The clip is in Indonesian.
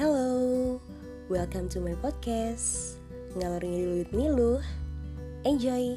Hello, welcome to my podcast Ngalor ngidul with Niluh Enjoy!